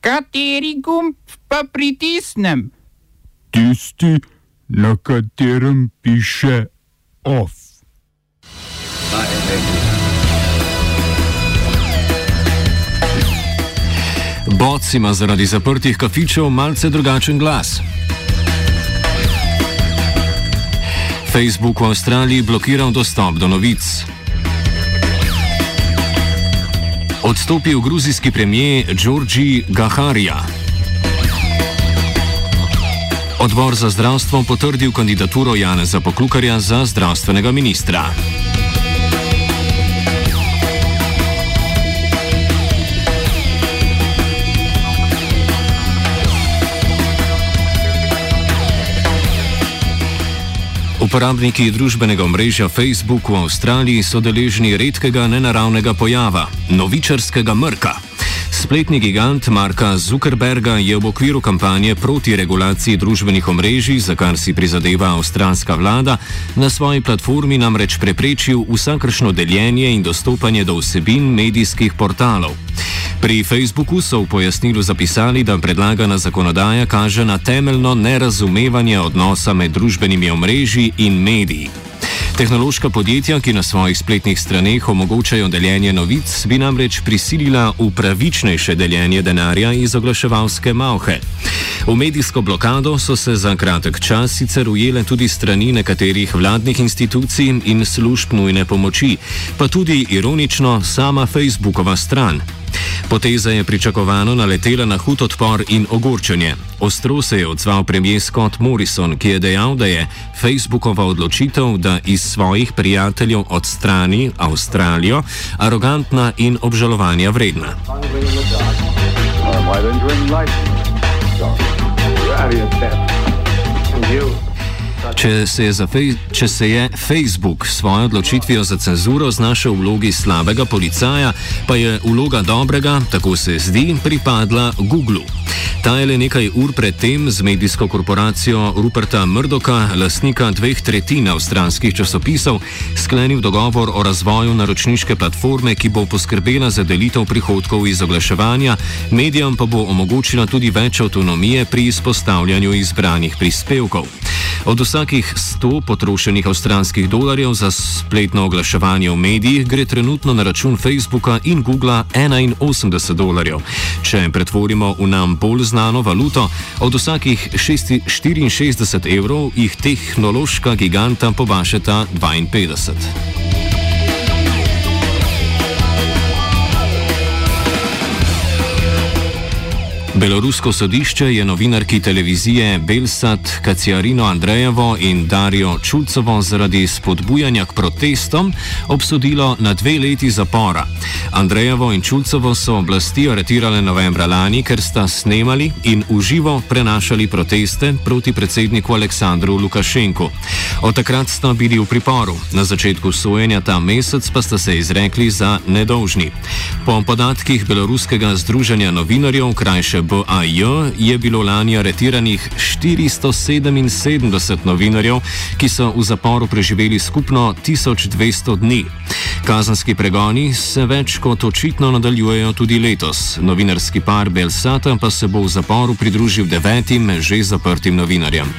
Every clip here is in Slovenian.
Kateri gumb pa pritisnem? Tisti, na katerem piše OF. Boc ima zaradi zaprtih kafičev malce drugačen glas. Facebook v Avstraliji blokiral dostop do novic. Odstopil gruzijski premijer Đorđi Gaharija. Odbor za zdravstvo potrdil kandidaturo Janeza Poklukarja za zdravstvenega ministra. Uporabniki družbenega omrežja Facebook v Avstraliji so deležni redkega nenaravnega pojava - novičarskega mrka. Spletni gigant Marka Zuckerberga je v okviru kampanje proti regulaciji družbenih omrežij, za kar si prizadeva avstralska vlada, na svoji platformi namreč preprečil vsakršno deljenje in dostopanje do vsebin medijskih portalov. Pri Facebooku so v pojasnilu zapisali, da predlagana zakonodaja kaže na temeljno nerazumevanje odnosa med družbenimi omrežji in mediji. Tehnološka podjetja, ki na svojih spletnih straneh omogočajo deljenje novic, bi namreč prisilila v pravičnejše deljenje denarja iz oglaševalske malhe. V medijsko blokado so se za kratek čas sicer ujele tudi strani nekaterih vladnih institucij in služb nujne pomoči, pa tudi ironično sama Facebookova stran. Poteza je pričakovano naletela na hud odpor in ogorčenje. Ostro se je odzval premijer Scott Morrison, ki je dejal, da je Facebookova odločitev, da iz svojih prijateljev odstrani Avstralijo, arogantna in obžalovanja vredna. Če se, fej, če se je Facebook s svojo odločitvijo za cenzuro znašel v vlogi slabega policaja, pa je vloga dobrega, tako se zdi, pripadla Google. Ta je le nekaj ur predtem z medijsko korporacijo Ruperta Murdoka, lastnika dveh tretjin avstralskih časopisov, sklenil dogovor o razvoju naročniške platforme, ki bo poskrbela za delitev prihodkov iz oglaševanja, medijem pa bo omogočila tudi več avtonomije pri izpostavljanju izbranih prispevkov. Vsakih 100 potrošenih avstralskih dolarjev za spletno oglaševanje v medijih gre trenutno na račun Facebooka in Googlea 81 dolarjev. Če pretvorimo v nam bolj znano valuto, od vsakih 64 evrov jih tehnološka giganta pobašeta 52. Belorusko sodišče je novinarki televizije Belsat Kaciarino Andrejevo in Darijo Čulcovo zaradi spodbujanja k protestom obsodilo na dve leti zapora. Andrejevo in Čulcovo so oblasti aretirale novembra lani, ker sta snemali in uživo prenašali proteste proti predsedniku Aleksandru Lukašenku. Od takrat sta bili v priporu, na začetku sojenja ta mesec pa sta se izrekli za nedolžni. Po podatkih Beloruskega združenja novinarjev, krajše BAJ je bilo lani aretiranih 477 novinarjev, ki so v zaporu preživeli skupno 1200 dni. Kazanski pregoni se več kot očitno nadaljujejo tudi letos. Novinarski par Belsata pa se bo v zaporu pridružil devetim že zaprtim novinarjem.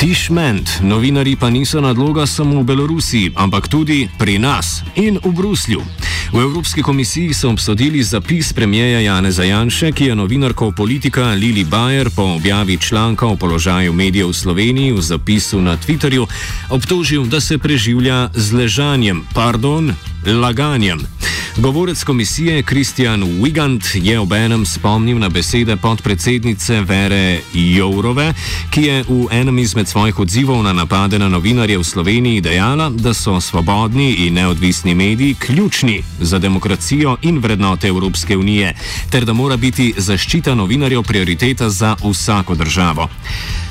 Tišment, novinari pa niso nadloga samo v Belorusiji, ampak tudi pri nas in v Bruslju. V Evropski komisiji so obsodili zapis premijeja Jana Zajanše, ki je novinarko politika Lili Bajer po objavi članka o položaju medijev v Sloveniji v zapisu na Twitterju obtožil, da se preživlja z ležanjem, pardon, laganjem. Govorec komisije Kristjan Wigand je obenem spomnil na besede podpredsednice Vere Jourove, ki je v enem izmed svojih odzivov na napade na novinarje v Sloveniji dejala, da so svobodni in neodvisni mediji ključni za demokracijo in vrednote Evropske unije, ter da mora biti zaščita novinarjev prioriteta za vsako državo.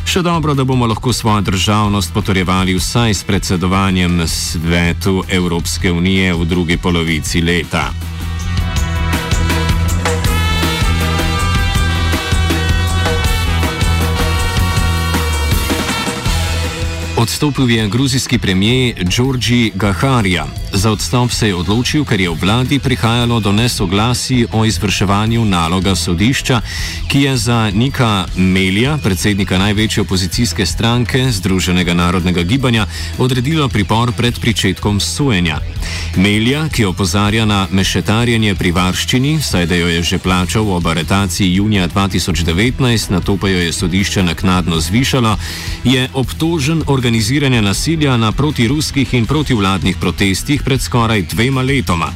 Še dobro, da bomo lahko svojo državnost potrjevali vsaj s predsedovanjem svetu Evropske unije v drugi polovici leta. Odstopil je gruzijski premijer Đorđi Gaharija. Za odstop se je odločil, ker je v vladi prihajalo do nesoglasij o izvrševanju naloga sodišča, ki je za Nika Melija, predsednika največje opozicijske stranke Združenega narodnega gibanja, odredilo pripor pred pričetkom sojenja. Melija, ki opozarja na mešetarjenje pri varščini, saj da jo je že plačal ob aretaciji junija 2019, na to pa jo je sodišče naknadno zvišalo, je obtožen organiziranja nasilja na protiruskih in protivladnih protestih pred skoraj dvema letoma.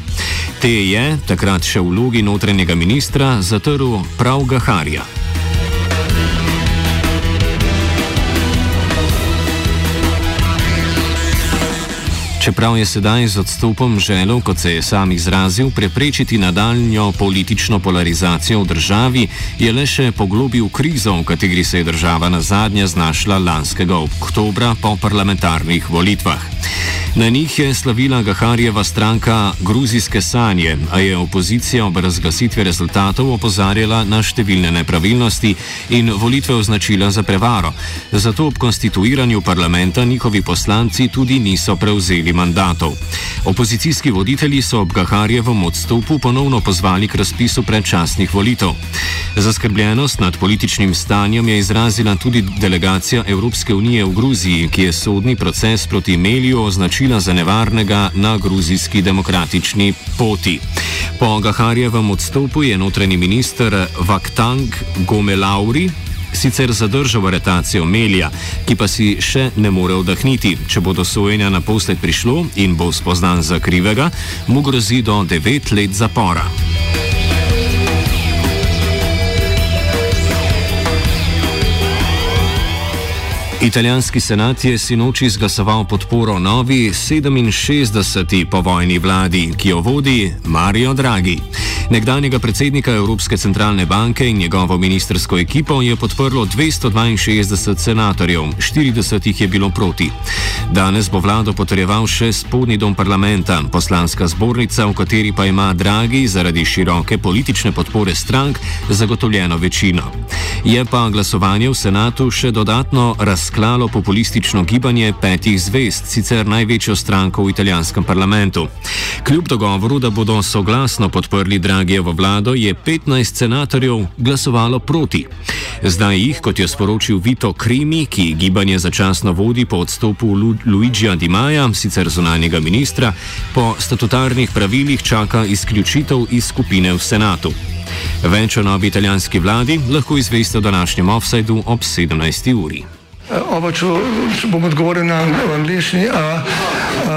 Te je, takrat še v vlogi notranjega ministra, zatrl prav Gaharija. Čeprav je sedaj z odstopom želel, kot se je sam izrazil, preprečiti nadaljnjo politično polarizacijo v državi, je le še poglobil krizo, v kateri se je država na zadnje znašla lanskega oktobra po parlamentarnih volitvah. Na njih je slavila Gaharjeva stranka Gruzijske sanje, a je opozicija ob razglasitvi rezultatov opozarjala na številne nepravilnosti in volitve označila za prevaro. Zato ob konstituiranju parlamenta njihovi poslanci tudi niso prevzeli mandatov. Opozicijski voditelji so ob Gaharjevem odstopu ponovno pozvali k razpisu predčasnih volitev. Zaskrbljenost nad političnim stanjem je izrazila tudi delegacija Evropske unije v Gruziji, ki je sodni proces proti Meliju označila za nevarnega na gruzijski demokratični poti. Po Gaharjevem odstopu je notranji minister Vaktang Gomelauri sicer zadržal aretacijo Melija, ki pa si še ne more vdahniti. Če bo do sojenja naposled prišlo in bo spoznan za krivega, mu grozi do 9 let zapora. Italijanski senat je sinoči izglasoval podporo novi 67. povojni vladi, ki jo vodi Mario Draghi. Nekdanjega predsednika Evropske centralne banke in njegovo ministersko ekipo je podprlo 262 senatorjev, 40 jih je bilo proti. Danes bo vlado potrjeval še spodnji dom parlamenta, poslanska zbornica, v kateri pa ima Draghi zaradi široke politične podpore strank zagotovljeno večino. Je pa glasovanje v senatu še dodatno razklalo populistično gibanje petih zvest, sicer največjo stranko v italijanskem parlamentu. Kljub dogovoru, da bodo soglasno podprli Dragijevo vlado, je 15 senatorjev glasovalo proti. Zdaj jih, kot je sporočil Vito Krimi, ki gibanje začasno vodi po odstopu Lu Luigija Di Maja, sicer zunanjega ministra, po statutarnih pravilih čaka izključitev iz skupine v senatu. Več o novi italijanski vladi lahko izveste v današnjem offsajdu ob 17. uri. Oba, če bom odgovoril na angliški.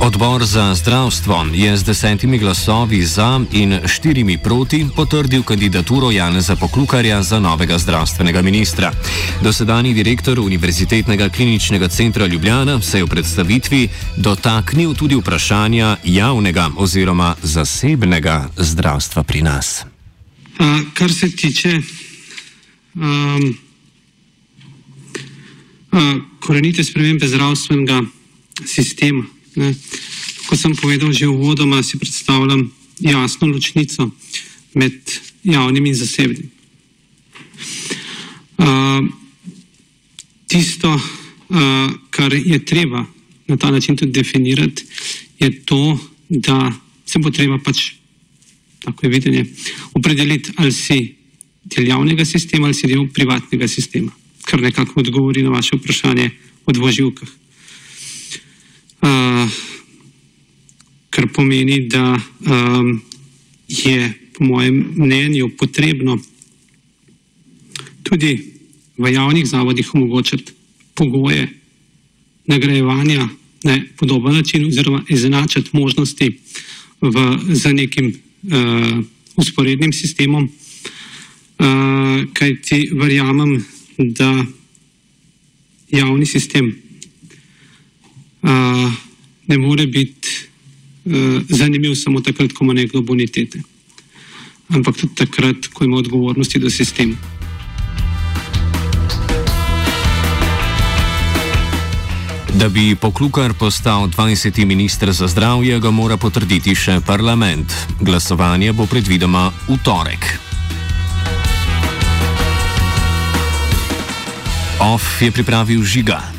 Odbor za zdravstvo je z desetimi glasovi za in štirimi proti potrdil kandidaturo Janeza Poklukarja za novega zdravstvenega ministra. Dosedani direktor Univerzitetnega kliničnega centra Ljubljana se je v predstavitvi dotaknil tudi vprašanja javnega oziroma zasebnega zdravstva pri nas. A, kar se tiče um, a, korenite spremembe zdravstvenega sistema. Ne. Kot sem povedal že v vodoma, si predstavljam jasno ločnico med javnim in zasebnim. Uh, tisto, uh, kar je treba na ta način tudi definirati, je to, da se bo treba pač, tako je videnje, opredeliti, ali si del javnega sistema ali si del privatnega sistema, kar nekako odgovori na vaše vprašanje o dvoživkah. Kar pomeni, da um, je, po mojem mnenju, potrebno tudi v javnih zavodih omogočiti pogoje nagrajevanja na podoben način, oziroma izenačiti možnosti v, za nekim uh, usporednim sistemom, uh, kajti verjamem, da javni sistem uh, ne more biti zanimiv samo takrat, ko ima nekdo bonitete, ampak tudi takrat, ko ima odgovornosti do sistema. Da bi Poklukar postal 20. ministr za zdravje, ga mora potrditi še parlament. Glasovanje bo predvidoma v torek. OF je pripravil žiga.